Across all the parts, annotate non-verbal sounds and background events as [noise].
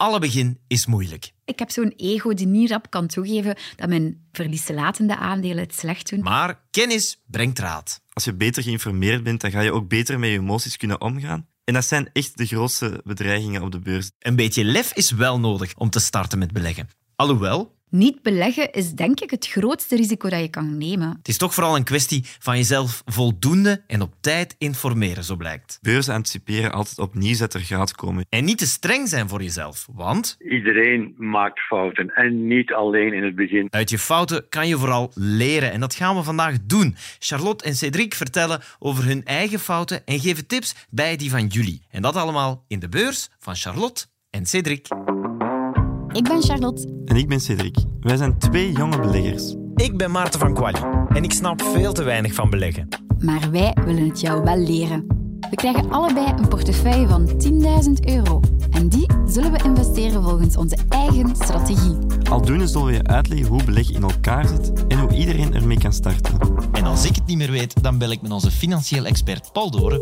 alle begin is moeilijk. Ik heb zo'n ego die niet rap kan toegeven dat mijn verlieslatende aandelen het slecht doen. Maar kennis brengt raad. Als je beter geïnformeerd bent, dan ga je ook beter met je emoties kunnen omgaan. En dat zijn echt de grootste bedreigingen op de beurs. Een beetje lef is wel nodig om te starten met beleggen. Alhoewel, Niet beleggen is denk ik het grootste risico dat je kan nemen. het is toch vooral een kwestie van jezelf voldoende en op tijd informeren, zo blijkt. Beurzen anticiperen altijd op nieuws dat er gaat komen. En niet te streng zijn voor jezelf, want Iedereen maakt fouten en niet alleen in het begin. uit je fouten kan je vooral leren. En dat gaan we vandaag doen. Charlotte en Cédric vertellen over hun eigen fouten en geven tips bij die van jullie. En dat allemaal in de beurs van Charlotte en Cédric. Ik ben Charlotte. En ik ben Cedric. Wij zijn twee jonge beleggers. Ik ben Maarten van Quali en ik snap veel te weinig van beleggen. Maar wij willen het jou wel leren. We krijgen allebei een portefeuille van 10.000 euro. En die zullen we investeren volgens onze eigen strategie. Aldoende zullen we je uitleggen hoe beleggen in elkaar zit en hoe iedereen ermee kan starten. En als ik het niet meer weet, dan bel ik met onze financieel expert Paul Doren.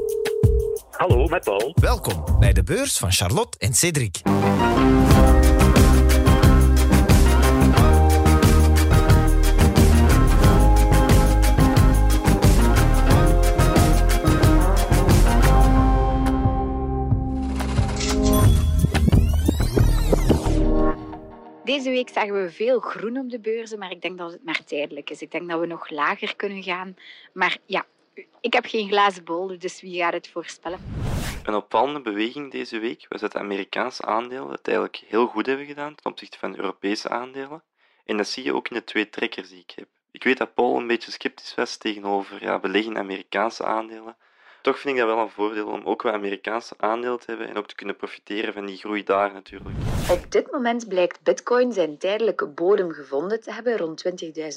Hallo, met Paul. Welkom bij de beurs van Charlotte en Cédric. Deze week zagen we veel groen op de beurzen, maar ik denk dat het maar tijdelijk is. Ik denk dat we nog lager kunnen gaan. Maar ja, ik heb geen glazen bol, dus wie gaat het voorspellen? Een opvallende beweging deze week was dat Amerikaanse aandelen het eigenlijk heel goed hebben gedaan ten opzichte van de Europese aandelen. En dat zie je ook in de twee trekkers die ik heb. Ik weet dat Paul een beetje sceptisch was tegenover ja, beleggen in Amerikaanse aandelen. Toch vind ik dat wel een voordeel om ook wat Amerikaanse aandelen te hebben en ook te kunnen profiteren van die groei daar natuurlijk. Op dit moment blijkt Bitcoin zijn tijdelijke bodem gevonden te hebben, rond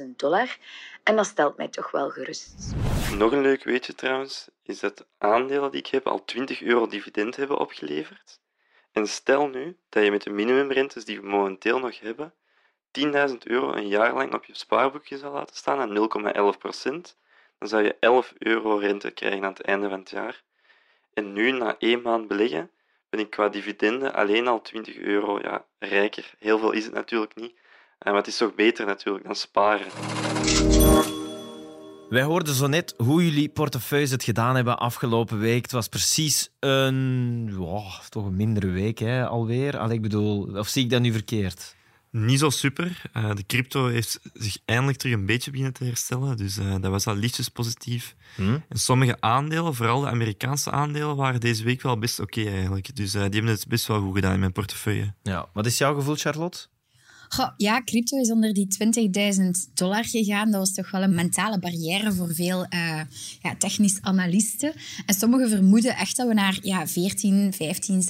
20.000 dollar. En dat stelt mij toch wel gerust. Nog een leuk weetje trouwens, is dat aandelen die ik heb al 20 euro dividend hebben opgeleverd. En stel nu dat je met de minimumrentes die we momenteel nog hebben, 10.000 euro een jaar lang op je spaarboekje zou laten staan aan 0,11%, dan zou je 11 euro rente krijgen aan het einde van het jaar. En nu, na één maand beleggen, ben ik qua dividenden alleen al 20 euro ja, rijker. Heel veel is het natuurlijk niet, eh, maar het is toch beter natuurlijk dan sparen. Wij hoorden zo net hoe jullie portefeuilles het gedaan hebben afgelopen week. Het was precies een, toch een mindere week hè, alweer. Allee, ik bedoel, of zie ik dat nu verkeerd? Niet zo super. Eh, de crypto heeft zich eindelijk terug een beetje beginnen te herstellen. Dus eh, dat was al lichtjes positief. Hm? En sommige aandelen, vooral de Amerikaanse aandelen, waren deze week wel best oké eigenlijk. Dus eh, die hebben het best wel goed gedaan in mijn portefeuille. Ja, wat is jouw gevoel, Charlotte? Goh, ja, crypto is onder die 20.000 dollar gegaan. Dat was toch wel een mentale barrière voor veel eh, ja, technisch analisten. En sommigen vermoeden echt dat we naar ja, 14, 15,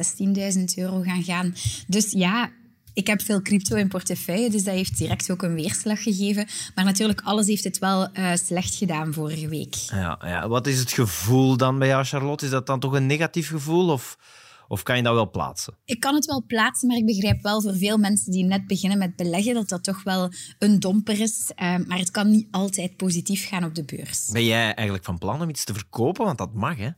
16.000 euro gaan gaan. Dus ja, ik heb veel crypto in portefeuille, dus dat heeft direct ook een weerslag gegeven. Maar natuurlijk, alles heeft het wel eh, slecht gedaan vorige week. Ja, ja, wat is het gevoel dan bij jou, Charlotte? Is dat dan toch een negatief gevoel of, of kan je dat wel plaatsen? Ik kan het wel plaatsen, maar ik begrijp wel voor veel mensen die net beginnen met beleggen dat dat toch wel een domper is. Eh, maar het kan niet altijd positief gaan op de beurs. Ben jij eigenlijk van plan om iets te verkopen? Want dat mag, hè?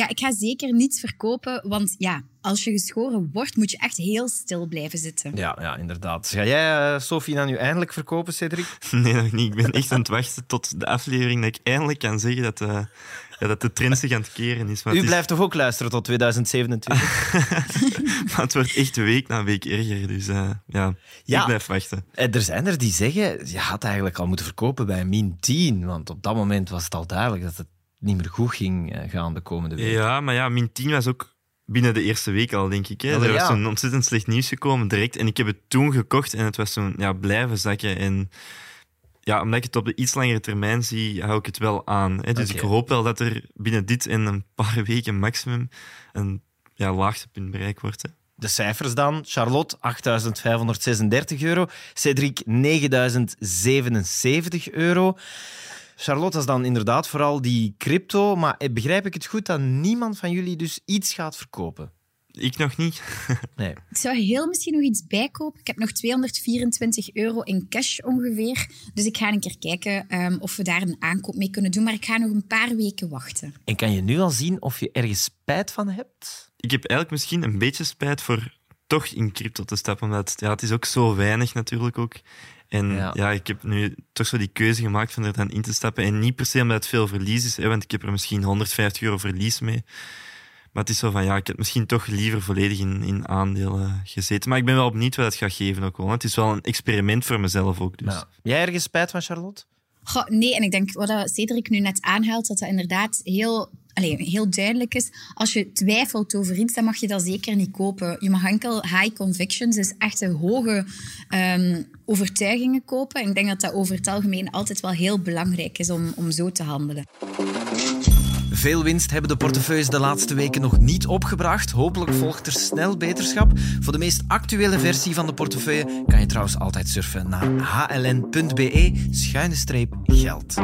Ja, ik ga zeker niets verkopen, want ja, als je geschoren wordt, moet je echt heel stil blijven zitten. Ja, ja inderdaad. Ga jij, eh, Sophie, dan nu eindelijk verkopen, Cedric? [laughs] Nee, nog niet. Ik ben echt aan het wachten tot de aflevering dat ik eindelijk kan zeggen dat, eh, ja, dat de trend zich aan het keren is. Maar U is blijft toch ook luisteren tot 2027? [laughs] maar het wordt echt week na week erger. Dus eh, ja, Ja. ik blijf wachten. Er zijn er die zeggen, je had eigenlijk al moeten verkopen bij min 10. Want op dat moment was het al duidelijk dat het niet meer goed ging eh, gaan de komende week. Ja, maar ja, min 10 was ook binnen de eerste week al, denk ik. Hè. Ja, er was ja. zo'n ontzettend slecht nieuws gekomen direct. En ik heb het toen gekocht en het was zo'n ja, blijven zakken. En ja, omdat ik het op de iets langere termijn zie, hou ik het wel aan. Hè. Dus ik hoop wel dat er binnen dit en een paar [laughs] weken maximum een ja, laagtepunt bereikt wordt. Hè. De cijfers dan. Charlotte, 8.536 euro. Cedric, 9.077 euro. Charlotte, dat is dan inderdaad vooral die crypto. Maar begrijp ik het goed dat niemand van jullie dus iets gaat verkopen? Ik nog niet. [laughs] Nee. Ik zou heel misschien nog iets bijkopen. Ik heb nog 224 euro in cash ongeveer. Dus ik ga een keer kijken ehm, of we daar een aankoop mee kunnen doen. Maar ik ga nog een paar weken wachten. En kan je nu al zien of je ergens spijt van hebt? Ik heb eigenlijk misschien een beetje spijt voor toch in crypto te stappen. Omdat ja, het is ook zo weinig natuurlijk ook. En Ja. ja. ik heb nu toch zo die keuze gemaakt van er dan in te stappen. En niet per se omdat het veel verlies is, hè, want ik heb er misschien 150 euro verlies mee. Maar het is zo van, ja, ik heb misschien toch liever volledig in, in aandelen gezeten. Maar ik ben wel benieuwd wat het gaat geven ook wel. Het is wel een experiment voor mezelf ook. Dus. Ja. Jij ergens spijt van, Charlotte? Goh, nee, en ik denk wat Cedric nu net aanhaalt, dat dat inderdaad heel, heel duidelijk is. Als je twijfelt over iets, dan mag je dat zeker niet kopen. Je mag enkel high convictions, dus echte hoge ehm, overtuigingen kopen. En ik denk dat dat over het algemeen altijd wel heel belangrijk is om, om zo te handelen. Veel winst hebben de portefeuilles de laatste weken nog niet opgebracht. Hopelijk volgt er snel beterschap. Voor de meest actuele versie van de portefeuille kan je trouwens altijd surfen naar hln.be schuine streep geld.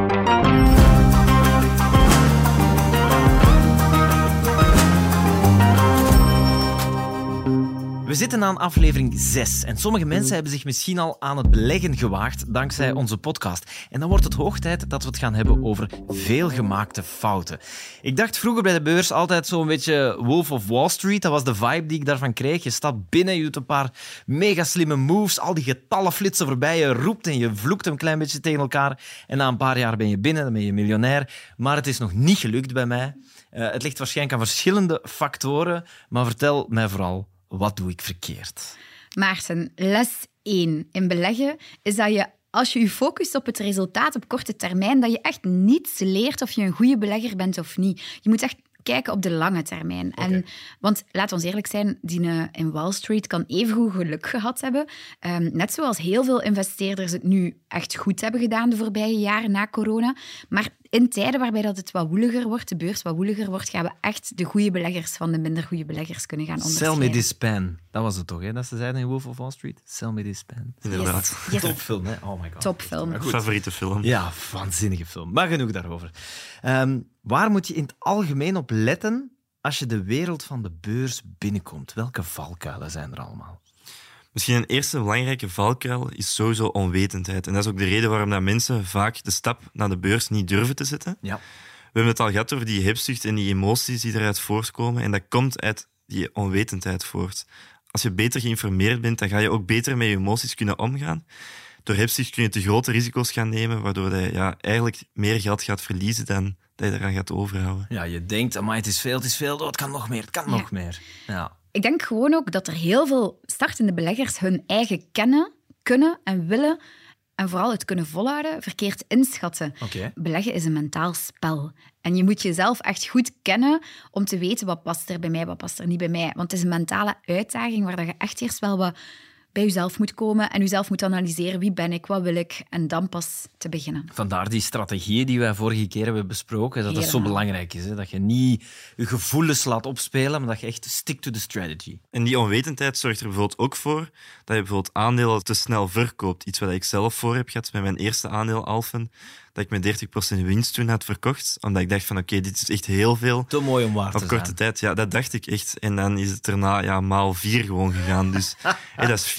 We zitten aan aflevering 6 en sommige mensen hebben zich misschien al aan het beleggen gewaagd dankzij onze podcast. En dan wordt het hoog tijd dat we het gaan hebben over veelgemaakte fouten. Ik dacht vroeger bij de beurs altijd zo'n beetje Wolf of Wall Street. Dat was de vibe die ik daarvan kreeg. Je stapt binnen, je doet een paar mega slimme moves, al die getallen flitsen voorbij, je roept en je vloekt een klein beetje tegen elkaar. En na een paar jaar ben je binnen, dan ben je miljonair. Maar het is nog niet gelukt bij mij. Eh, het ligt waarschijnlijk aan verschillende factoren, maar vertel mij vooral, wat doe ik verkeerd? Maarten, les 1 in beleggen is dat je als je je focust op het resultaat op korte termijn, dat je echt niets leert of je een goede belegger bent of niet. Je moet echt kijken op de lange termijn. En, want laat ons eerlijk zijn, die eh, in Wall Street kan evengoed geluk gehad hebben. Ehm, net zoals heel veel investeerders het nu echt goed hebben gedaan de voorbije jaren na corona. Maar in tijden waarbij dat het wat woeliger wordt, de beurs wat woeliger wordt, gaan we echt de goede beleggers van de minder goede beleggers kunnen gaan Sell onderscheiden. me this pen. Dat was het toch, hè? Dat ze zeiden in Wolf of Wall Street? Sell me this pen. Inderdaad. Yes, yes. Topfilm, hè? Oh my god. Topfilm. Favoriete film. Ja, waanzinnige film. Maar genoeg daarover. Ehm, waar moet je in het algemeen op letten als je de wereld van de beurs binnenkomt? Welke valkuilen zijn er allemaal? Misschien een eerste belangrijke valkuil is sowieso onwetendheid. En dat is ook de reden waarom dat mensen vaak de stap naar de beurs niet durven te zetten. Ja. We hebben het al gehad over die hebzucht en die emoties die eruit voortkomen. En dat komt uit die onwetendheid voort. Als je beter geïnformeerd bent, dan ga je ook beter met je emoties kunnen omgaan. Door hebzucht kun je te grote risico's gaan nemen, waardoor je ja, eigenlijk meer geld gaat verliezen dan dat je eraan gaat overhouden. Ja, je denkt, maar het is veel, het is veel. Oh, het kan nog meer, het kan Ja. nog meer. Ja. Ik denk gewoon ook dat er heel veel startende beleggers hun eigen kennen, kunnen en willen en vooral het kunnen volhouden, verkeerd inschatten. Oké. Beleggen is een mentaal spel. En je moet jezelf echt goed kennen om te weten wat past er bij mij, wat past er niet bij mij. Want het is een mentale uitdaging waar dat je echt eerst wel wat bij jezelf moet komen en jezelf moet analyseren wie ben ik, wat wil ik, en dan pas te beginnen. Vandaar die strategieën die wij vorige keer hebben besproken, dat dat zo belangrijk is. Hè? Dat je niet je gevoelens laat opspelen, maar dat je echt stick to the strategy. En die onwetendheid zorgt er bijvoorbeeld ook voor dat je bijvoorbeeld aandelen te snel verkoopt. Iets wat ik zelf voor heb gehad met mijn eerste aandeel Alphen, dat ik met 30% winst toen had verkocht, omdat ik dacht van oké, dit is echt heel veel. Te mooi om waar te Op korte zijn. tijd, ja, dat dacht ik echt. En dan is het erna ja, maal vier gewoon gegaan. Dus [laughs] dat is 400%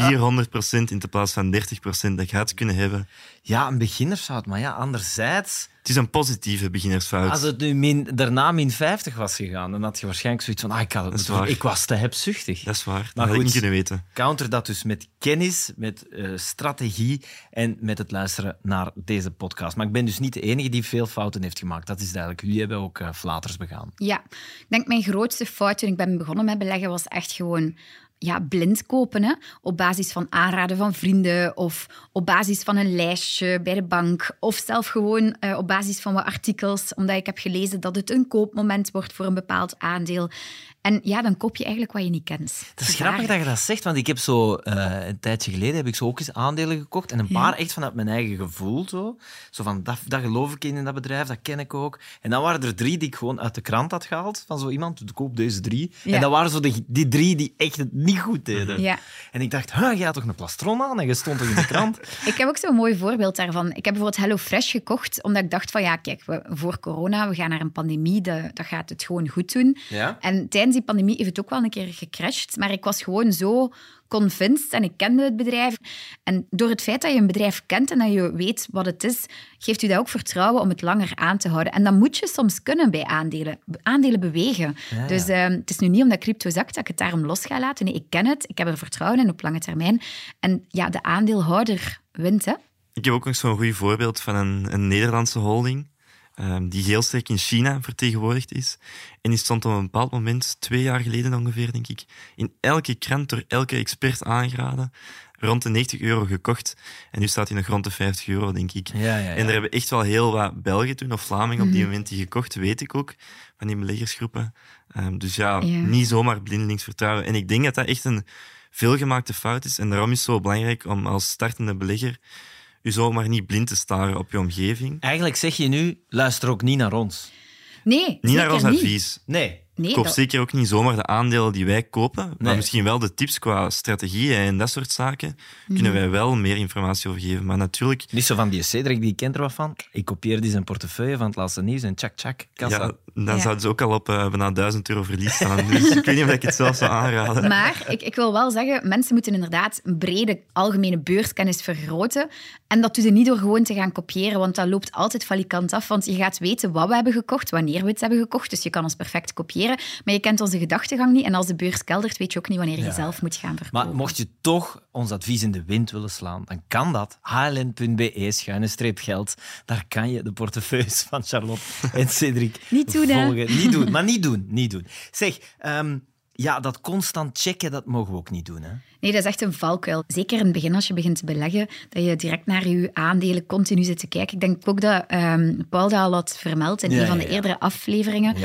in plaats van 30% dat ik had kunnen hebben. Ja, een beginnersfout, maar ja, anderzijds... Het is een positieve beginnersfout. Als het nu min, daarna min 50 was gegaan, dan had je waarschijnlijk zoiets van, ah, ik, had het ik was te hebzuchtig. Dat is waar. Dat Maar had ik goed. niet kunnen weten. Counter dat dus met kennis, met eh, strategie en met het luisteren naar deze podcast. Maar ik ben dus niet de enige die veel fouten heeft gemaakt. Dat is duidelijk. Jullie hebben ook eh, flaters begaan. Ja, ik denk mijn grootste fout toen ik ben begonnen met beleggen was echt gewoon ja, blind kopen. Op basis van aanraden van vrienden of op basis van een lijstje bij de bank. Of zelf gewoon eh, op basis van wat artikels, omdat ik heb gelezen dat het een koopmoment wordt voor een bepaald aandeel. En ja, dan koop je eigenlijk wat je niet kent. Het is grappig dat je dat zegt, want ik heb zo eh, een tijdje geleden heb ik zo ook eens aandelen gekocht en een paar echt vanuit mijn eigen gevoel. Zo, zo van, dat, dat geloof ik in, in dat bedrijf, dat ken ik ook. En dan waren er drie die ik gewoon uit de krant had gehaald van zo iemand, koop deze drie. Ja. En dat waren zo de, die drie die echt het niet goed deden. Ja. En ik dacht, huh, had toch een plastron aan en je stond toch in de krant? [laughs] Ik heb ook zo'n mooi voorbeeld daarvan. Ik heb bijvoorbeeld HelloFresh gekocht, omdat ik dacht van ja, kijk, we, voor corona, we gaan naar een pandemie, de- dat gaat het gewoon goed doen. Ja? En tijdens die pandemie heeft het ook wel een keer gecrashed. Maar ik was gewoon zo convinced en ik kende het bedrijf. En door het feit dat je een bedrijf kent en dat je weet wat het is, geeft u dat ook vertrouwen om het langer aan te houden. En dat moet je soms kunnen bij aandelen. Aandelen bewegen. Dus uh, het is nu niet omdat crypto zakt dat ik het daarom los ga laten. Nee, ik ken het, ik heb er vertrouwen in op lange termijn. En ja, de aandeelhouder wint, hè. Ik heb ook nog zo'n goed voorbeeld van een, een Nederlandse holding um, die heel sterk in China vertegenwoordigd is. En die stond op een bepaald moment, twee jaar geleden ongeveer, denk ik, in elke krant door elke expert aangeraden. Rond de 90 euro gekocht. En nu staat hij nog rond de 50 euro, denk ik. Ja, ja, ja. En er hebben echt wel heel wat Belgen toen, of Vlamingen op die mhm. moment, die gekocht, weet ik ook, van die beleggersgroepen. Um, dus ja, niet zomaar blindelings vertrouwen. En ik denk dat dat echt een veelgemaakte fout is. En daarom is het zo belangrijk om als startende belegger je zomaar niet blind te staren op je omgeving. Eigenlijk zeg je nu, luister ook niet naar ons. Nee, Niet naar ons advies. Nee. Nee, Koop zeker ook niet zomaar de aandelen die wij kopen, maar misschien wel de tips qua strategieën en dat soort zaken. Kunnen mhm. wij wel meer informatie over geven. Maar natuurlijk... Niet zo van die Cedric, die kent er wat van. Ik kopieer die zijn portefeuille van het laatste nieuws en tjak, tjak, kassa. Ja, dan zouden ze ook al op uh, bijna 1000 euro verlies staan. Dus ik weet niet of ik het zelf zou aanraden. Maar ik, ik wil wel zeggen, mensen moeten inderdaad een brede algemene beurskennis vergroten. En dat doe je niet door gewoon te gaan kopiëren, want dat loopt altijd valikant af. Want je gaat weten wat we hebben gekocht, wanneer we het hebben gekocht. Dus je kan ons perfect kopiëren. Maar je kent onze gedachtegang niet. En als de beurs keldert, weet je ook niet wanneer je zelf moet gaan verkopen. Maar mocht je toch ons advies in de wind willen slaan, dan kan dat. hln.be schuine streep geld. Daar kan je de portefeuilles van Charlotte en Cedric niet doen, volgen. Niet doen, maar niet doen. Niet doen. Zeg, um, ja, dat constant checken, dat mogen we ook niet doen. Hè? Nee, dat is echt een valkuil. Zeker in het begin, als je begint te beleggen, dat je direct naar je aandelen continu zit te kijken. Ik denk ook dat um, Paul dat al had vermeld in een van de eerdere afleveringen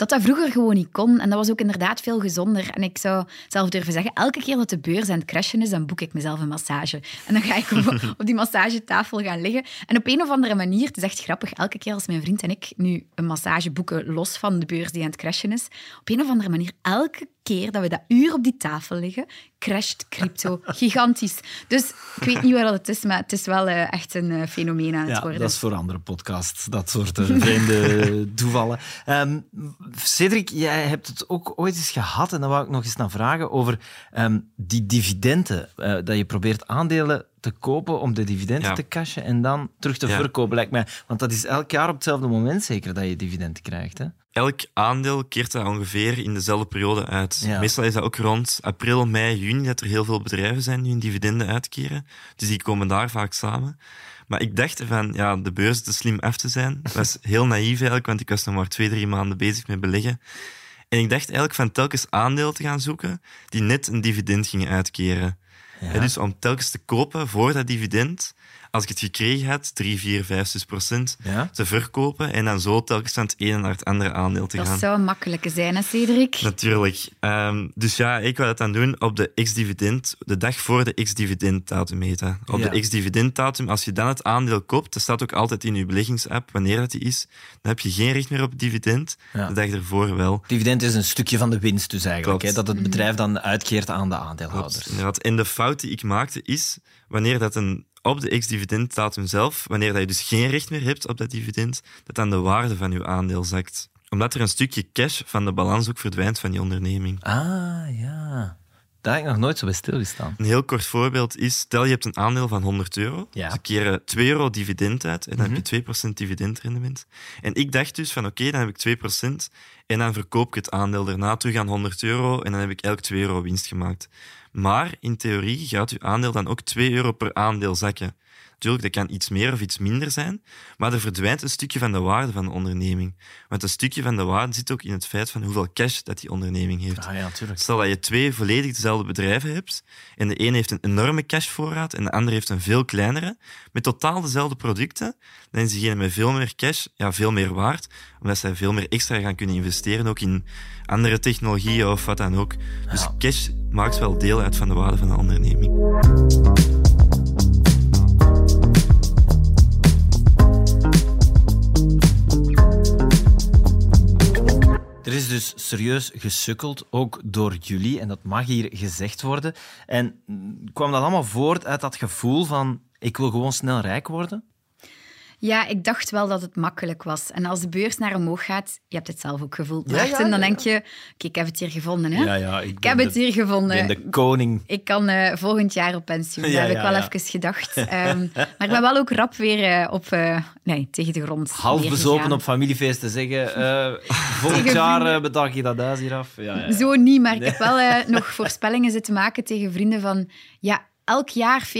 dat dat vroeger gewoon niet kon. En dat was ook inderdaad veel gezonder. En ik zou zelf durven zeggen, elke keer dat de beurs aan het crashen is, dan boek ik mezelf een massage. En dan ga ik op, [laughs] op die massagetafel gaan liggen. En op een of andere manier, het is echt grappig, elke keer als mijn vriend en ik nu een massage boeken, los van de beurs die aan het crashen is, op een of andere manier, elke keer dat we dat uur op die tafel liggen, crasht crypto. [laughs] Gigantisch. Dus ik weet niet wat het is, maar het is wel uh, echt een uh, fenomeen aan het ja, worden. dat is voor andere podcasts, dat soort uh, vreemde [laughs] toevallen. Um, Cedric, jij hebt het ook ooit eens gehad, en daar wou ik nog eens naar vragen, over um, die dividenden. dat je probeert aandelen te kopen om de dividenden te cashen en dan terug te verkopen, lijkt mij. Want dat is elk jaar op hetzelfde moment zeker dat je dividend krijgt. Hè? Elk aandeel keert dat ongeveer in dezelfde periode uit. Meestal is dat ook rond april, mei, juni dat er heel veel bedrijven zijn die hun dividenden uitkeren. Dus die komen daar vaak samen. Maar ik dacht van, ja, de beurs te slim af te zijn. Dat was [laughs] heel naïef eigenlijk, want ik was nog maar twee, drie maanden bezig met beleggen. En ik dacht eigenlijk van telkens aandeel te gaan zoeken die net een dividend gingen uitkeren. Ja. dus om telkens te kopen voor dat dividend, als ik het gekregen had, 3, 4, 5, 6 procent, te verkopen en dan zo telkens van het ene naar het andere aandeel te gaan. Dat zou een makkelijke zijn, hè, Cedric? Natuurlijk. Um, dus ja, ik wou dat dan doen op de ex-dividend, de dag voor de ex-dividend datum meta. Op ja. de ex-dividend datum, als je dan het aandeel koopt, dat staat ook altijd in je beleggingsapp wanneer dat die is, dan heb je geen recht meer op dividend. Ja. De dag ervoor wel. Dividend is een stukje van de winst dus eigenlijk, hè, dat het bedrijf dan uitkeert aan de aandeelhouders. Klopt, En de fout die ik maakte is, wanneer dat een op de ex-dividenddatum zelf, wanneer dat je dus geen recht meer hebt op dat dividend, dat dan de waarde van je aandeel zakt. Omdat er een stukje cash van de balans ook verdwijnt van die onderneming. Ah, ja. Daar heb ik nog nooit zo bij stilgestaan. Een heel kort voorbeeld is, stel je hebt een aandeel van 100 euro. Ja. Ze keren 2 euro dividend uit en dan heb je 2% mhm. dividendrendement. En ik dacht dus van oké, dan heb ik 2% en dan verkoop ik het aandeel daarna terug aan 100 euro en dan heb ik elk 2 euro winst gemaakt. Maar in theorie gaat uw aandeel dan ook 2 euro per aandeel zakken. Natuurlijk, dat kan iets meer of iets minder zijn, maar er verdwijnt een stukje van de waarde van de onderneming. Want een stukje van de waarde zit ook in het feit van hoeveel cash dat die onderneming heeft. Ah, ja, Stel dat je twee volledig dezelfde bedrijven hebt en de ene heeft een enorme cashvoorraad en de andere heeft een veel kleinere, met totaal dezelfde producten, dan is diegene met veel meer cash ja, veel meer waard, omdat zij veel meer extra gaan kunnen investeren, ook in andere technologieën of wat dan ook. Dus cash maakt wel deel uit van de waarde van de onderneming. Er is dus serieus gesukkeld, ook door jullie, en dat mag hier gezegd worden. En kwam dat allemaal voort uit dat gevoel van ik wil gewoon snel rijk worden? Ja, ik dacht wel dat het makkelijk was. En als de beurs naar omhoog gaat, je hebt het zelf ook gevoeld, Maarten, ja, ja, dan denk je, oké, ik heb het hier gevonden. Hè? Ja, ja, ik, ik heb het de- hier gevonden. de koning. Ik kan eh, volgend jaar op pensioen. Daar heb ik wel even gedacht. [laughs] Ehm, maar ik ben wel ook rap weer eh, op, eh, nee, tegen de grond. Half bezopen op familiefeesten zeggen. eh [laughs] volgend jaar betaal je dat huis hier af. Ja, ja, ja. Zo niet, maar ik heb wel [laughs] nog voorspellingen zitten maken tegen vrienden van... Ja, elk jaar 40%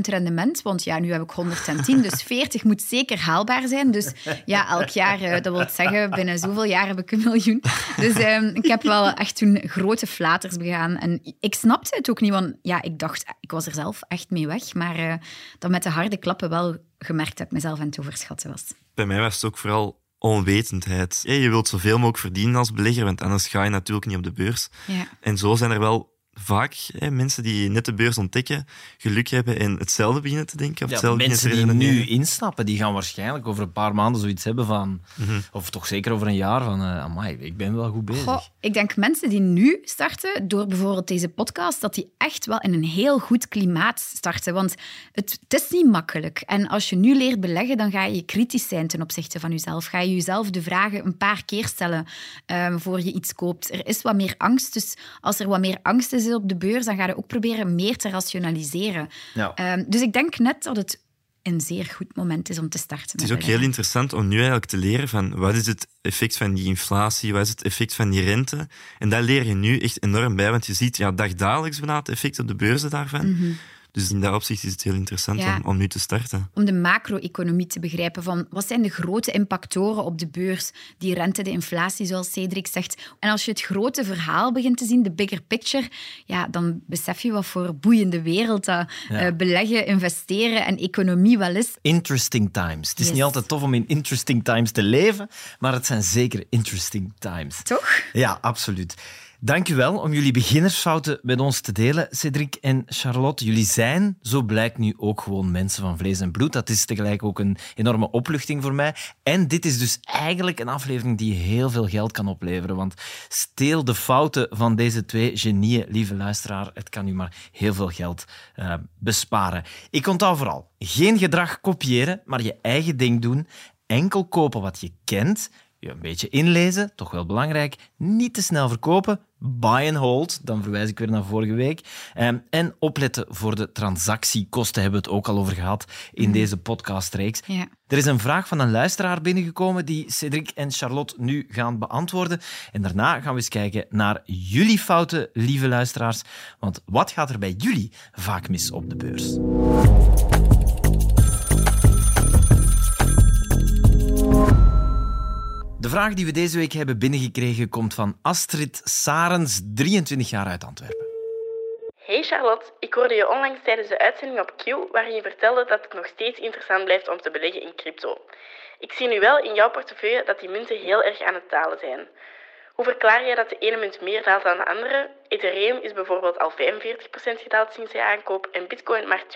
rendement, want ja, nu heb ik 110, dus 40 moet zeker haalbaar zijn. Dus ja, elk jaar, eh, dat wil zeggen, binnen zoveel jaar heb ik een miljoen. Dus ehm, ik heb wel echt toen grote flaters begaan. En ik snapte het ook niet, want ja, ik dacht, ik was er zelf echt mee weg, maar eh dan met de harde klappen wel gemerkt dat ik mezelf aan het overschatten was. Bij mij was het ook vooral onwetendheid. Je wilt zoveel mogelijk verdienen als belegger, want anders ga je natuurlijk niet op de beurs. Ja. En zo zijn er wel vaak hè, mensen die net de beurs ontdekken, geluk hebben en hetzelfde beginnen te denken. Of Ja, hetzelfde mensen die nu instappen, die gaan waarschijnlijk over een paar maanden zoiets hebben van... Mhm. Of toch zeker over een jaar van... eh amai, ik ben wel goed bezig. Goh, ik denk mensen die nu starten, door bijvoorbeeld deze podcast, dat die echt wel in een heel goed klimaat starten. Want het, het is niet makkelijk. En als je nu leert beleggen, dan ga je kritisch zijn ten opzichte van jezelf. Ga je jezelf de vragen een paar keer stellen ehm, voor je iets koopt. Er is wat meer angst. Dus als er wat meer angst is op de beurs, dan ga je ook proberen meer te rationaliseren. Ja. Ehm, dus ik denk net dat het een zeer goed moment is om te starten. Het is ook heel interessant om nu eigenlijk te leren van wat is het effect van die inflatie, wat is het effect van die rente. En daar leer je nu echt enorm bij, want je ziet ja, dagdagelijks bijna het effect op de beurzen daarvan. Dus in dat opzicht is het heel interessant Ja. om, om nu te starten. om de macro-economie te begrijpen. Van wat zijn de grote impactoren op de beurs? Die rente, de inflatie, zoals Cedric zegt. En als je het grote verhaal begint te zien, de bigger picture, ja, dan besef je wat voor boeiende wereld dat Ja. eh, beleggen, investeren en economie wel is. Interesting times. Het is Yes. niet altijd tof om in interesting times te leven, maar het zijn zeker interesting times. Toch? Ja, absoluut. Dank u wel om jullie beginnersfouten met ons te delen, Cedric en Charlotte. Jullie zijn, zo blijkt nu, ook gewoon mensen van vlees en bloed. Dat is tegelijk ook een enorme opluchting voor mij. En dit is dus eigenlijk een aflevering die heel veel geld kan opleveren. Want steel de fouten van deze twee genieën, lieve luisteraar. Het kan u maar heel veel geld eh, besparen. Ik onthoud vooral, geen gedrag kopiëren, maar je eigen ding doen. Enkel kopen wat je kent je een beetje inlezen, toch wel belangrijk. Niet te snel verkopen. Buy and hold, dan verwijs ik weer naar vorige week. Ehm, en opletten voor de transactiekosten, hebben we het ook al over gehad in deze podcastreeks. Ja. Er is een vraag van een luisteraar binnengekomen die Cedric en Charlotte nu gaan beantwoorden. En daarna gaan we eens kijken naar jullie fouten, lieve luisteraars. Want wat gaat er bij jullie vaak mis op de beurs? De vraag die we deze week hebben binnengekregen komt van Astrid Sarens, 23 jaar uit Antwerpen. Hey Charlotte, ik hoorde je onlangs tijdens de uitzending op Q waarin je vertelde dat het nog steeds interessant blijft om te beleggen in crypto. Ik zie nu wel in jouw portefeuille dat die munten heel erg aan het dalen zijn. Hoe verklaar je dat de ene munt meer daalt dan de andere? Ethereum is bijvoorbeeld al 45% gedaald sinds je aankoop en Bitcoin maar 20%.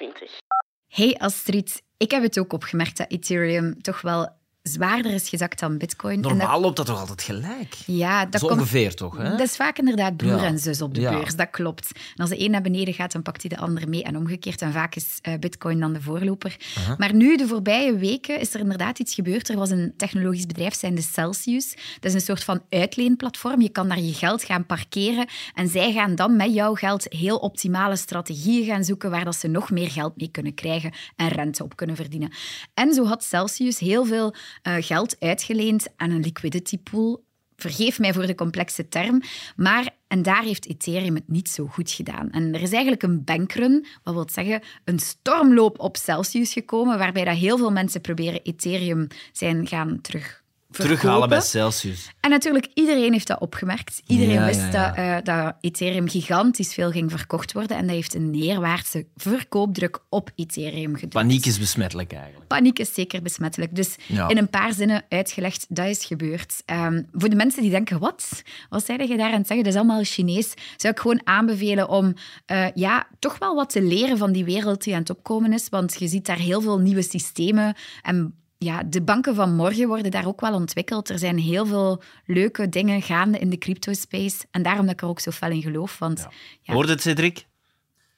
Hey Astrid, ik heb het ook opgemerkt dat Ethereum toch wel zwaarder is gezakt dan Bitcoin. Dat- Normaal loopt dat toch altijd gelijk? ja, dat Zo komt ongeveer toch? Hè? Dat is vaak inderdaad broer Ja. en zus op de Ja. beurs, dat klopt. En als de een naar beneden gaat, dan pakt hij de ander mee en omgekeerd. En vaak is eh, Bitcoin dan de voorloper. Maar nu, de voorbije weken, is er inderdaad iets gebeurd. Er was een technologisch bedrijf, zijnde Celsius. Dat is een soort van uitleenplatform. Je kan daar je geld gaan parkeren en zij gaan dan met jouw geld heel optimale strategieën gaan zoeken waar dat ze nog meer geld mee kunnen krijgen en rente op kunnen verdienen. En zo had Celsius heel veel eh, geld uitgeleend aan een liquidity pool vergeef mij voor de complexe term, maar en daar heeft Ethereum het niet zo goed gedaan. En er is eigenlijk een bankrun, wat wil zeggen een stormloop op Celsius gekomen, waarbij dat heel veel mensen proberen Ethereum zijn gaan terug Terughalen bij. Celsius. En natuurlijk, iedereen heeft dat opgemerkt. Iedereen Ja, wist ja, ja. Dat, eh, dat Ethereum gigantisch veel ging verkocht worden en dat heeft een neerwaartse verkoopdruk op Ethereum gedrukt. Paniek is besmettelijk eigenlijk. Paniek is zeker besmettelijk. Dus in een paar zinnen uitgelegd, dat is gebeurd. Ehm, voor de mensen die denken, wat? Wat zei je daar aan het zeggen? Dat is allemaal Chinees. Zou ik gewoon aanbevelen om eh, ja, toch wel wat te leren van die wereld die aan het opkomen is. Want je ziet daar heel veel nieuwe systemen. En ja, de banken van morgen worden daar ook wel ontwikkeld. Er zijn heel veel leuke dingen gaande in de crypto-space. En daarom dat ik er ook zo fel in geloof. Want ja. Hoort het, Cedric?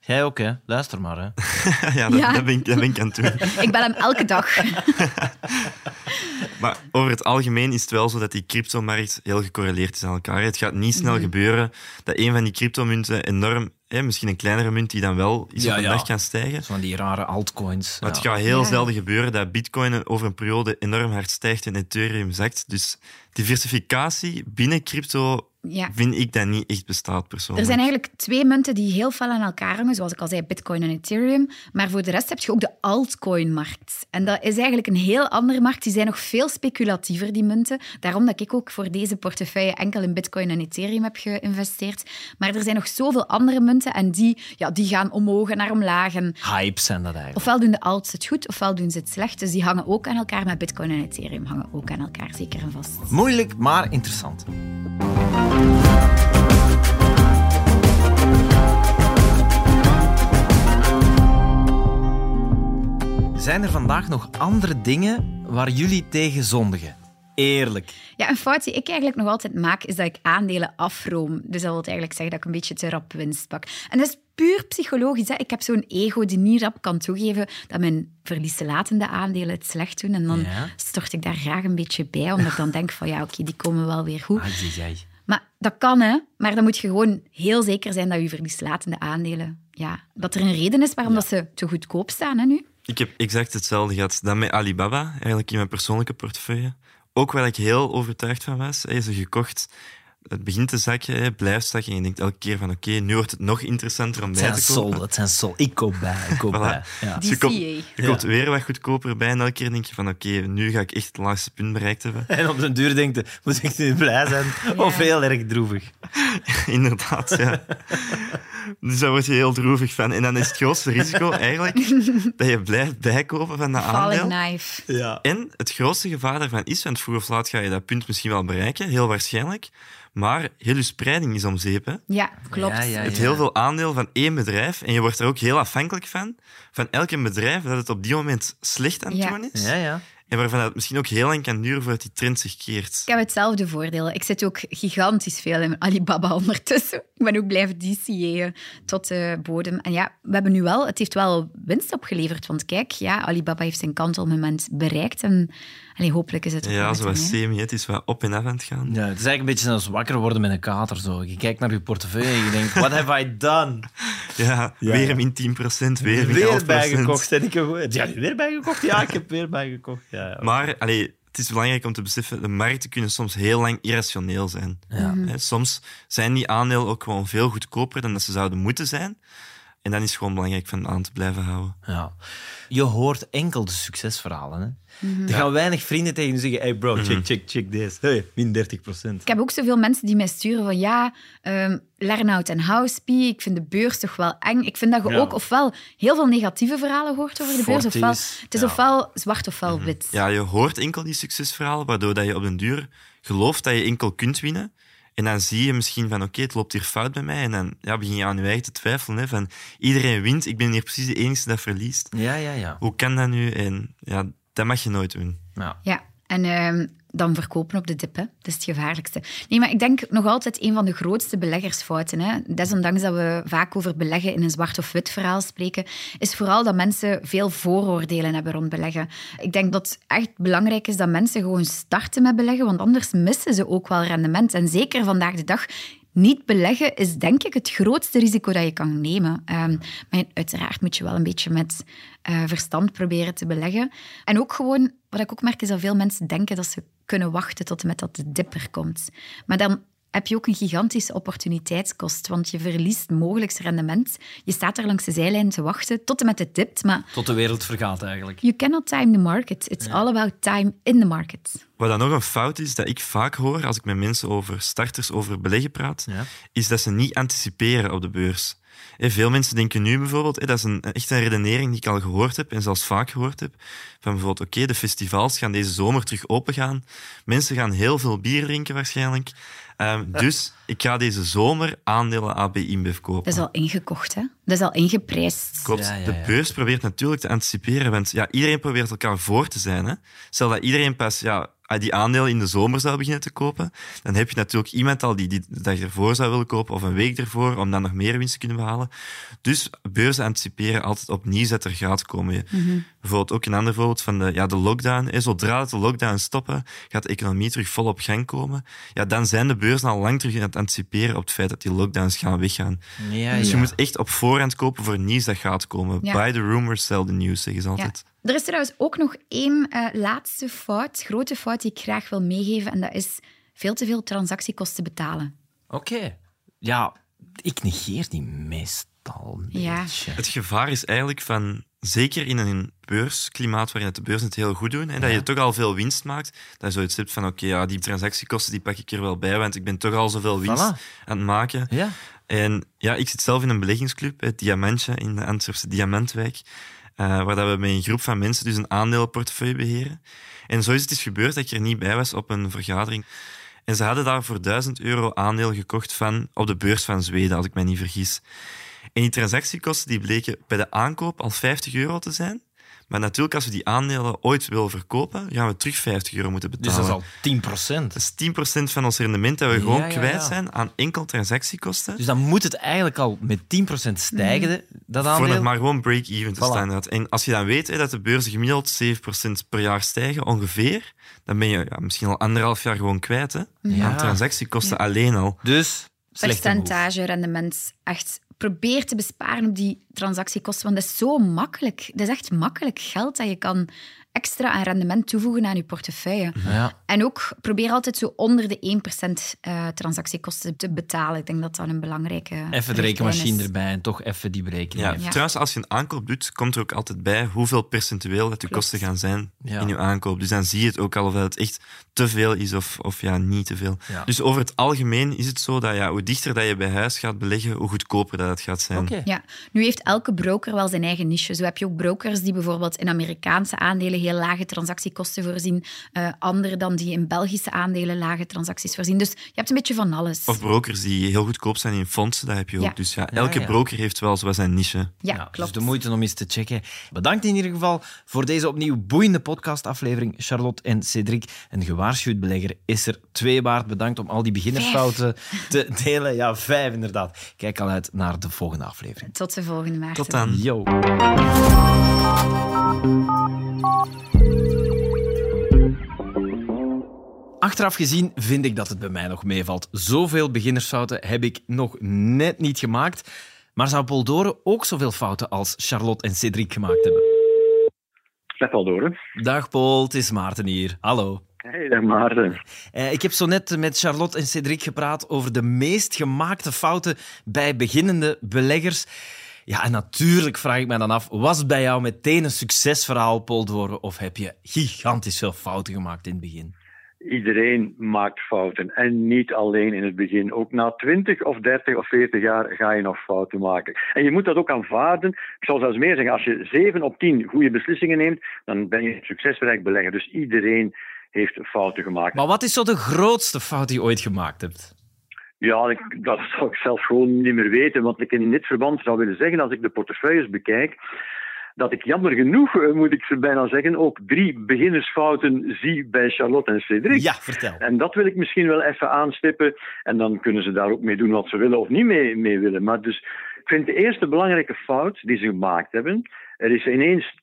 Jij ook, hè? Luister maar, hè. [laughs] ja, dat, Ja. Dat, ben ik, dat ben ik aan het doen. [laughs] Ik bel hem elke dag. [laughs] Maar over het algemeen is het wel zo dat die cryptomarkt heel gecorreleerd is aan elkaar. Het gaat niet Mhm. snel gebeuren dat een van die cryptomunten enorm, hè, misschien een kleinere munt die dan wel iets Ja, op een ja. dag kan stijgen. Van die rare altcoins. Maar het gaat heel Ja. zelden gebeuren dat bitcoin over een periode enorm hard stijgt en ethereum zakt. Dus diversificatie binnen crypto Ja. vind ik dat niet echt bestaat persoonlijk. Er zijn eigenlijk twee munten die heel fel aan elkaar hangen, zoals ik al zei, Bitcoin en Ethereum. Maar voor de rest heb je ook de altcoin-markt. En dat is eigenlijk een heel andere markt. Die zijn nog veel speculatiever, die munten. Daarom dat ik ook voor deze portefeuille enkel in Bitcoin en Ethereum heb geïnvesteerd. Maar er zijn nog zoveel andere munten en die, ja, die gaan omhoog en naar omlaag. En Hypes zijn dat eigenlijk. ofwel doen de alts het goed, ofwel doen ze het slecht. Dus die hangen ook aan elkaar. Maar Bitcoin en Ethereum hangen ook aan elkaar, zeker en vast. Moeilijk, maar interessant. Zijn er vandaag nog andere dingen waar jullie tegen zondigen? Eerlijk. Ja, een fout die ik eigenlijk nog altijd maak, is dat ik aandelen afroom. Dus dat wil eigenlijk zeggen dat ik een beetje te rap winst pak. En dat is puur psychologisch. Hè. Ik heb zo'n ego die niet rap kan toegeven dat mijn verlieslatende aandelen het slecht doen. En dan Ja. stort ik daar graag een beetje bij, omdat ik dan denk van ja, oké, die komen wel weer goed. Maar dat kan, hè. Maar dan moet je gewoon heel zeker zijn dat je verlieslatende aandelen... Ja, dat er een reden is waarom dat ze te goedkoop staan, hè, nu. Ik heb exact hetzelfde gehad. Dan met Alibaba, eigenlijk in mijn persoonlijke portefeuille. Ook waar ik heel overtuigd van was. Hij is er gekocht. Het begint te zakken, hè, blijft zakken. En je denkt elke keer van oké, nu wordt het nog interessanter om bij zijn te kopen. sol, het zijn sol. Ik koop bij, ik koop [laughs] Voilà. bij. Ja. Dus je komt, je komt weer wat goedkoper bij en elke keer denk je van oké, nu ga ik echt het laagste punt bereikt hebben. [laughs] En op den duur denkt je, moet ik nu blij zijn of heel erg droevig? [laughs] Inderdaad, ja. Dus daar word je heel droevig van. En dan is het grootste risico eigenlijk dat je blijft bijkopen van dat Falling aandeel. knife. Ja. En het grootste gevaar daarvan is, want vroeg of laat ga je dat punt misschien wel bereiken, heel waarschijnlijk, maar heel je spreiding is om zeep. hè. Ja, klopt. Ja, ja, Je hebt heel veel aandeel van één bedrijf en je wordt er ook heel afhankelijk van, van elk bedrijf dat het op die moment slecht aan het Ja. doen is. Ja, ja. En waarvan het misschien ook heel lang kan duren voordat die trend zich keert. Ik heb hetzelfde voordeel. Ik zit ook gigantisch veel in Alibaba [laughs] ondertussen. Ik ben ook blijven DCA'en tot de bodem. En ja, we hebben nu wel, het heeft wel winst opgeleverd. Want kijk, ja, Alibaba heeft zijn kantelmoment bereikt. En allee, hopelijk is het ook Ja, wel zo met wat semi, het is wat op en af aan het gaan. Ja, het is eigenlijk een beetje zoals wakker worden met een kater. Zo. Je kijkt naar je portefeuille en je denkt, what have I done? Ja, Ja, weer ja. min 10%, weer min Weer 11%. bijgekocht. En ik heb, ja, weer bijgekocht? Ja, ik heb weer bijgekocht. Ja, ja. Maar allee, het is belangrijk om te beseffen, de markten kunnen soms heel lang irrationeel zijn. Ja. Hè, Soms zijn die aandelen ook gewoon veel goedkoper dan dat ze zouden moeten zijn. En dan is het gewoon belangrijk van aan te blijven houden. Ja. Je hoort enkel de succesverhalen. Hè? Er gaan weinig vrienden tegen je zeggen, hey bro, check, check, check this. Hey, min 30 procent. Ik heb ook zoveel mensen die mij sturen van ja, um, Lernout en Housepie, ik vind de beurs toch wel eng. Ik vind dat je Ja. ook ofwel heel veel negatieve verhalen hoort over de beurs, ofwel het is ja. ofwel zwart ofwel wit. Ja, je hoort enkel die succesverhalen, waardoor dat je op den duur gelooft dat je enkel kunt winnen. En dan zie je misschien van, oké, het loopt hier fout bij mij. En dan ja, begin je aan je eigen te twijfelen. Hè, van, iedereen wint, ik ben hier precies de enige dat verliest. Ja, ja, ja. Hoe kan dat nu? En ja, dat mag je nooit doen. ja. Ja, en ehm, dan verkopen op de dip, hè. dat is het gevaarlijkste. Nee, maar ik denk nog altijd een van de grootste beleggersfouten, hè. desondanks dat we vaak over beleggen in een zwart of wit verhaal spreken, is vooral dat mensen veel vooroordelen hebben rond beleggen. Ik denk dat het echt belangrijk is dat mensen gewoon starten met beleggen, want anders missen ze ook wel rendement. En zeker vandaag de dag niet beleggen is denk ik het grootste risico dat je kan nemen. Ehm, maar uiteraard moet je wel een beetje met eh, verstand proberen te beleggen. En ook gewoon, wat ik ook merk, is dat veel mensen denken dat ze kunnen wachten tot en met dat de dipper komt. Maar dan heb je ook een gigantische opportuniteitskost, want je verliest mogelijk rendement. Je staat er langs de zijlijn te wachten tot en met het dipt, maar Tot de wereld vergaat eigenlijk. you cannot time the market. It's all about time in the market. Wat dan nog een fout is, dat ik vaak hoor als ik met mensen over starters, over beleggen praat, Ja. is dat ze niet anticiperen op de beurs. Veel mensen denken nu bijvoorbeeld, hè, dat is een, echt een redenering die ik al gehoord heb en zelfs vaak gehoord heb, van bijvoorbeeld, oké, de festivals gaan deze zomer terug opengaan. Mensen gaan heel veel bier drinken waarschijnlijk. Ehm, dus ik ga deze zomer aandelen AB InBev kopen. Dat is al ingekocht, hè? Dat is al ingeprijsd. Klopt. Ja, ja, De beurs probeert natuurlijk te anticiperen, want ja, iedereen probeert elkaar voor te zijn. Hè? Stel dat iedereen pas ja, die aandelen in de zomer zou beginnen te kopen, dan heb je natuurlijk iemand al die, die de dag ervoor zou willen kopen of een week ervoor, om dan nog meer winst te kunnen behalen. Dus beurzen anticiperen altijd op nieuws dat er gaat komen. Bijvoorbeeld ook een ander voorbeeld van de, ja, de lockdown. Zodra de lockdown stoppen, gaat de economie terug vol op gang komen. Ja, dan zijn de beurzen al lang terug aan het anticiperen op het feit dat die lockdowns gaan weggaan. Ja, Dus ja. je moet echt op voorhand kopen voor nieuws dat gaat komen. Ja. Buy the rumors, sell the news, zeggen ze Ja. altijd. Er is trouwens ook nog één eh, laatste fout, grote fout, die ik graag wil meegeven. En dat is veel te veel transactiekosten betalen. Oké. Ja, ik negeer die meestal een Ja. beetje. Het gevaar is eigenlijk van, zeker in een beursklimaat waarin het de beurzen het heel goed doen, en dat je toch al veel winst maakt, dat je zoiets hebt van, oké, ja, die transactiekosten die pak ik er wel bij, want ik ben toch al zoveel winst Voilà. aan het maken. Ja. En ja, ik zit zelf in een beleggingsclub, het Diamantje, in de Antwerpse Diamantwijk, eh, waar dat we met een groep van mensen dus een aandelenportefeuille beheren. En zo is het dus gebeurd dat ik er niet bij was op een vergadering. En ze hadden daar voor 1000 euro aandeel gekocht van, op de beurs van Zweden, als ik mij niet vergis. En die transactiekosten die bleken bij de aankoop al 50 euro te zijn. Maar natuurlijk, als we die aandelen ooit willen verkopen, gaan we terug 50 euro moeten Dus betalen. dat is al 10 procent. Dat is 10% van ons rendement dat we gewoon Ja, ja, kwijt ja. zijn aan enkel transactiekosten. Dus dan moet het eigenlijk al met 10% stijgen, de- dat Voor aandeel. nog maar gewoon break-even te Voilà. staan. inderdaad. En als je dan weet hè, dat de beurzen gemiddeld 7% per jaar stijgen, ongeveer, dan ben je ja, misschien al anderhalf jaar gewoon kwijt hè, Ja. aan transactiekosten alleen al. Dus. Percentage rendement. Echt, probeer te besparen op die transactiekosten, want dat is zo makkelijk. Dat is echt makkelijk geld dat je kan extra aan rendement toevoegen aan je portefeuille. Ja. En ook probeer altijd zo onder de 1% eh transactiekosten te betalen. Ik denk dat dat een belangrijke Even de rekenmachine is. erbij en toch even die berekening. Ja. Trouwens, als je een aankoop doet, komt er ook altijd bij hoeveel percentueel dat de Klopt. kosten gaan zijn Ja. in je aankoop. Dus dan zie je het ook al of dat het echt te veel is of, of ja, niet te veel. Ja. Dus over het algemeen is het zo dat ja, hoe dichter dat je bij huis gaat beleggen, hoe goedkoper dat het gaat zijn. Oké. Ja, nu heeft elke broker wel zijn eigen niche. Zo heb je ook brokers die bijvoorbeeld in Amerikaanse aandelen heel lage transactiekosten voorzien. eh anderen dan die in Belgische aandelen lage transacties voorzien. Dus je hebt een beetje van alles. Of brokers die heel goedkoop zijn in fondsen, dat heb je ook. Dus ja, elke ja. broker heeft wel zo zijn niche. ja, Ja, klopt. Dus de moeite om eens te checken. Bedankt in ieder geval voor deze opnieuw boeiende podcastaflevering, Charlotte en Cedric. Een gewaarschuwd belegger is er twee waard. Bedankt om al die beginnersfouten te delen. Ja, vijf inderdaad. Kijk al uit naar de volgende aflevering. Tot de volgende, Maarten. Tot dan. Yo. Achteraf gezien vind ik dat het bij mij nog meevalt. Zoveel beginnersfouten heb ik nog net niet gemaakt. Maar zou Paul Doren ook zoveel fouten als Charlotte en Cedric gemaakt hebben? Door, hè. Dag Paul, het is Maarten hier. Hallo. Hey, dag Maarten. Eh, ik heb zo net met Charlotte en Cedric gepraat over de meest gemaakte fouten bij beginnende beleggers. Ja, en natuurlijk vraag ik me dan af, was het bij jou meteen een succesverhaal, Paul Doren, of heb je gigantisch veel fouten gemaakt in het begin? Iedereen maakt fouten. En niet alleen in het begin. Ook na 20 of 30 of 40 jaar ga je nog fouten maken. En je moet dat ook aanvaarden. Ik zal zelfs meer zeggen, als je 7 op 10 goede beslissingen neemt, dan ben je een succesrijk belegger. Dus iedereen heeft fouten gemaakt. Maar wat is zo de grootste fout die je ooit gemaakt hebt? Ja, ik, dat [laughs] zou ik zelf gewoon niet meer weten. Want ik in dit verband zou willen zeggen, als ik de portefeuilles bekijk, dat ik jammer genoeg, eh, moet ik ze bijna zeggen, ook drie beginnersfouten zie bij Charlotte en Cedric. Ja, vertel. En dat wil ik misschien wel even aanstippen. En dan kunnen ze daar ook mee doen wat ze willen of niet mee, mee willen. Maar dus, ik vind de eerste belangrijke fout die ze gemaakt hebben. Er is ineens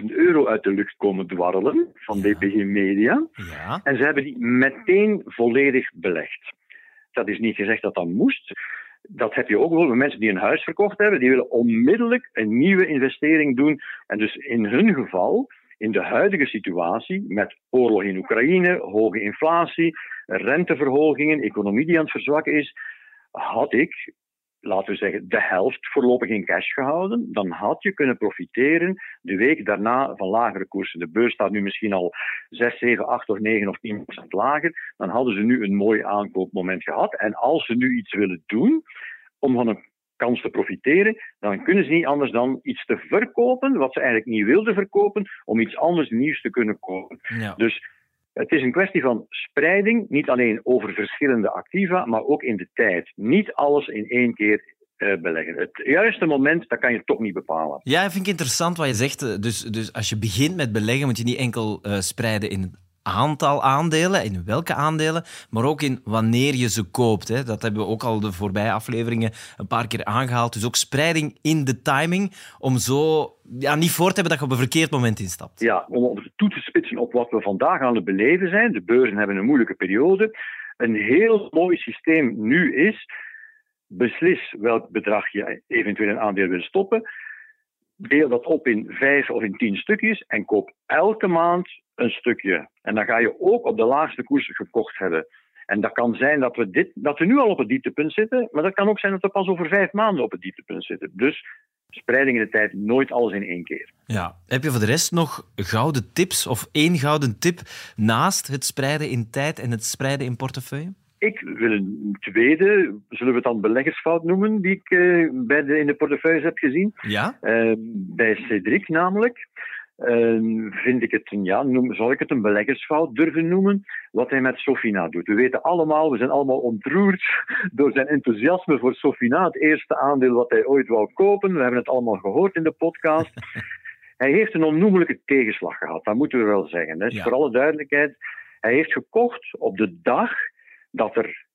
10.000 euro uit de lucht komen dwarrelen van Ja. DPG Media. Ja. En ze hebben die meteen volledig belegd. Dat is niet gezegd dat dat moest. Dat heb je ook wel met mensen die een huis verkocht hebben. Die willen onmiddellijk een nieuwe investering doen. En dus in hun geval, in de huidige situatie, met oorlog in Oekraïne, hoge inflatie, renteverhogingen, economie die aan het verzwakken is, had ik, laten we zeggen, de helft voorlopig in cash gehouden. Dan had je kunnen profiteren de week daarna van lagere koersen. De beurs staat nu misschien al 6, 7, 8 of 9 of 10 procent lager. Dan hadden ze nu een mooi aankoopmoment gehad. En als ze nu iets willen doen om van een kans te profiteren, dan kunnen ze niet anders dan iets te verkopen, wat ze eigenlijk niet wilden verkopen, om iets anders nieuws te kunnen kopen. ja. Dus het is een kwestie van spreiding, niet alleen over verschillende activa, maar ook in de tijd. Niet alles in één keer eh, beleggen. Het juiste moment, dat kan je toch niet bepalen. Ja, vind ik interessant wat je zegt. Eh, Dus, dus als je begint met beleggen, moet je niet enkel eh, spreiden in aantal aandelen, in welke aandelen, maar ook in wanneer je ze koopt. Hè. Dat hebben we ook al de voorbije afleveringen een paar keer aangehaald. Dus ook spreiding in de timing, om zo ja, niet voor te hebben dat je op een verkeerd moment instapt. Ja, om toe te spitsen op wat we vandaag aan het beleven zijn. De beurzen hebben een moeilijke periode. Een heel mooi systeem nu is, beslis welk bedrag je eventueel een aandeel wil stoppen. Deel dat op in vijf of in tien stukjes en koop elke maand een stukje. En dan ga je ook op de laagste koers gekocht hebben. En dat kan zijn dat we, dit, dat we nu al op het dieptepunt zitten, maar dat kan ook zijn dat we pas over vijf maanden op het dieptepunt zitten. Dus spreiding in de tijd, nooit alles in één keer. Ja. Heb je voor de rest nog gouden tips of één gouden tip naast het spreiden in tijd en het spreiden in portefeuille? Ik wil een tweede, zullen we het dan beleggersfout noemen, die ik uh, bij de, in de portefeuilles heb gezien. Ja? Uh, bij Cedric namelijk. Uh, vind ik het, ja, noem, zal ik het een beleggersfout durven noemen, wat hij met Sofina doet. We weten allemaal, we zijn allemaal ontroerd [laughs] door zijn enthousiasme voor Sofina, het eerste aandeel wat hij ooit wou kopen. We hebben het allemaal gehoord in de podcast. [laughs] hij heeft een onnoemelijke tegenslag gehad, dat moeten we wel zeggen. Dus ja. Voor alle duidelijkheid, hij heeft gekocht op de dag dat er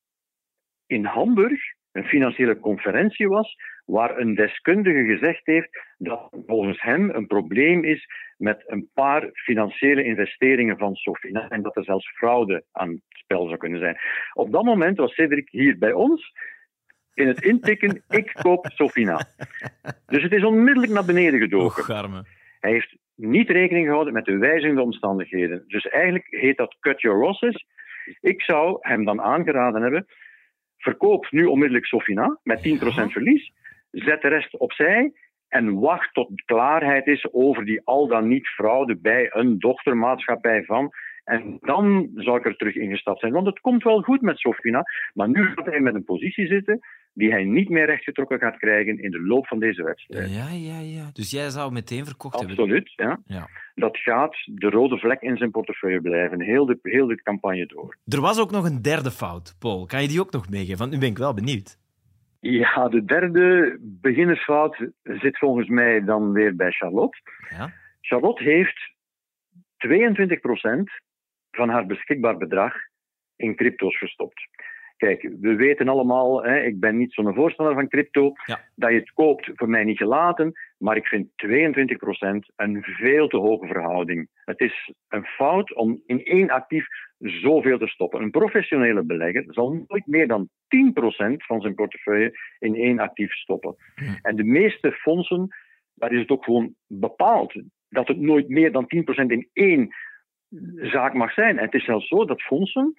in Hamburg een financiële conferentie was waar een deskundige gezegd heeft dat volgens hem een probleem is met een paar financiële investeringen van Sofina en dat er zelfs fraude aan het spel zou kunnen zijn. Op dat moment was Cedric hier bij ons in het intikken, [laughs] ik koop Sofina. Dus het is onmiddellijk naar beneden gedoken. Hij heeft niet rekening gehouden met de wijzigende omstandigheden. Dus eigenlijk heet dat cut your losses. Ik zou hem dan aangeraden hebben, verkoop nu onmiddellijk Sofina met 10% verlies, zet de rest opzij en wacht tot klaarheid is over die al dan niet fraude bij een dochtermaatschappij van. En dan zou ik er terug ingestapt zijn. Want het komt wel goed met Sofina, maar nu gaat hij met een positie zitten die hij niet meer rechtgetrokken gaat krijgen in de loop van deze wedstrijd. Ja, ja, ja. Dus jij zou meteen verkocht Absoluut, hebben? Absoluut, ja. ja. Dat gaat de rode vlek in zijn portefeuille blijven, heel de, heel de campagne door. Er was ook nog een derde fout, Paul. Kan je die ook nog meegeven? Want nu ben ik wel benieuwd. Ja, de derde beginnersfout zit volgens mij dan weer bij Charlotte. Ja? Charlotte heeft 22% van haar beschikbaar bedrag in crypto's gestopt. Kijk, we weten allemaal, hè, ik ben niet zo'n voorstander van crypto, ja. dat je het koopt, voor mij niet gelaten, maar ik vind 22% een veel te hoge verhouding. Het is een fout om in één actief zoveel te stoppen. Een professionele belegger zal nooit meer dan 10% van zijn portefeuille in één actief stoppen. En de meeste fondsen, daar is het ook gewoon bepaald dat het nooit meer dan 10% in één zaak mag zijn. En het is zelfs zo dat fondsen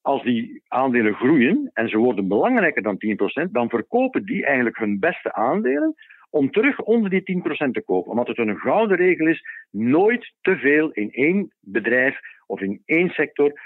als die aandelen groeien en ze worden belangrijker dan 10%, dan verkopen die eigenlijk hun beste aandelen om terug onder die 10% te kopen. Omdat het een gouden regel is, nooit te veel in één bedrijf of in één sector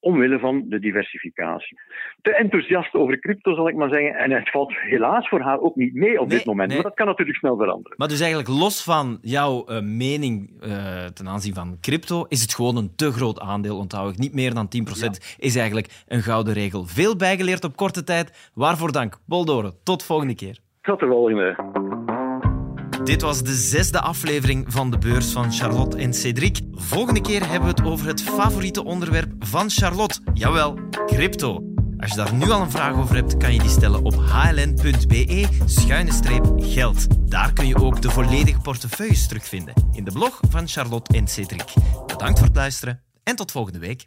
omwille van de diversificatie. Te enthousiast over crypto, zal ik maar zeggen. En het valt helaas voor haar ook niet mee op nee, dit moment. Nee. Maar dat kan natuurlijk snel veranderen. Maar dus eigenlijk los van jouw uh, mening uh, ten aanzien van crypto, is het gewoon een te groot aandeel, onthoud ik. Niet meer dan 10% ja. is eigenlijk een gouden regel. Veel bijgeleerd op korte tijd. Waarvoor dank. Boldoren, tot volgende keer. Tot de. Dit was de zesde aflevering van de beurs van Charlotte en Cédric. Volgende keer hebben we het over het favoriete onderwerp van Charlotte. Jawel, crypto. Als je daar nu al een vraag over hebt, kan je die stellen op hln.be-geld. Daar kun je ook de volledige portefeuilles terugvinden in de blog van Charlotte en Cédric. Bedankt voor het luisteren en tot volgende week.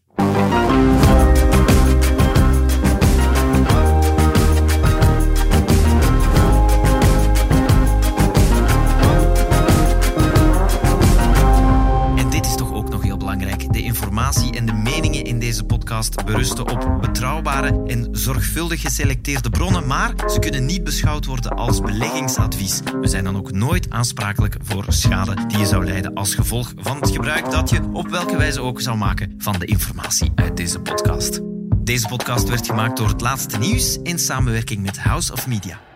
Informatie en de meningen in deze podcast berusten op betrouwbare en zorgvuldig geselecteerde bronnen, maar ze kunnen niet beschouwd worden als beleggingsadvies. We zijn dan ook nooit aansprakelijk voor schade die je zou lijden als gevolg van het gebruik dat je op welke wijze ook zou maken van de informatie uit deze podcast. Deze podcast werd gemaakt door het laatste nieuws in samenwerking met House of Media.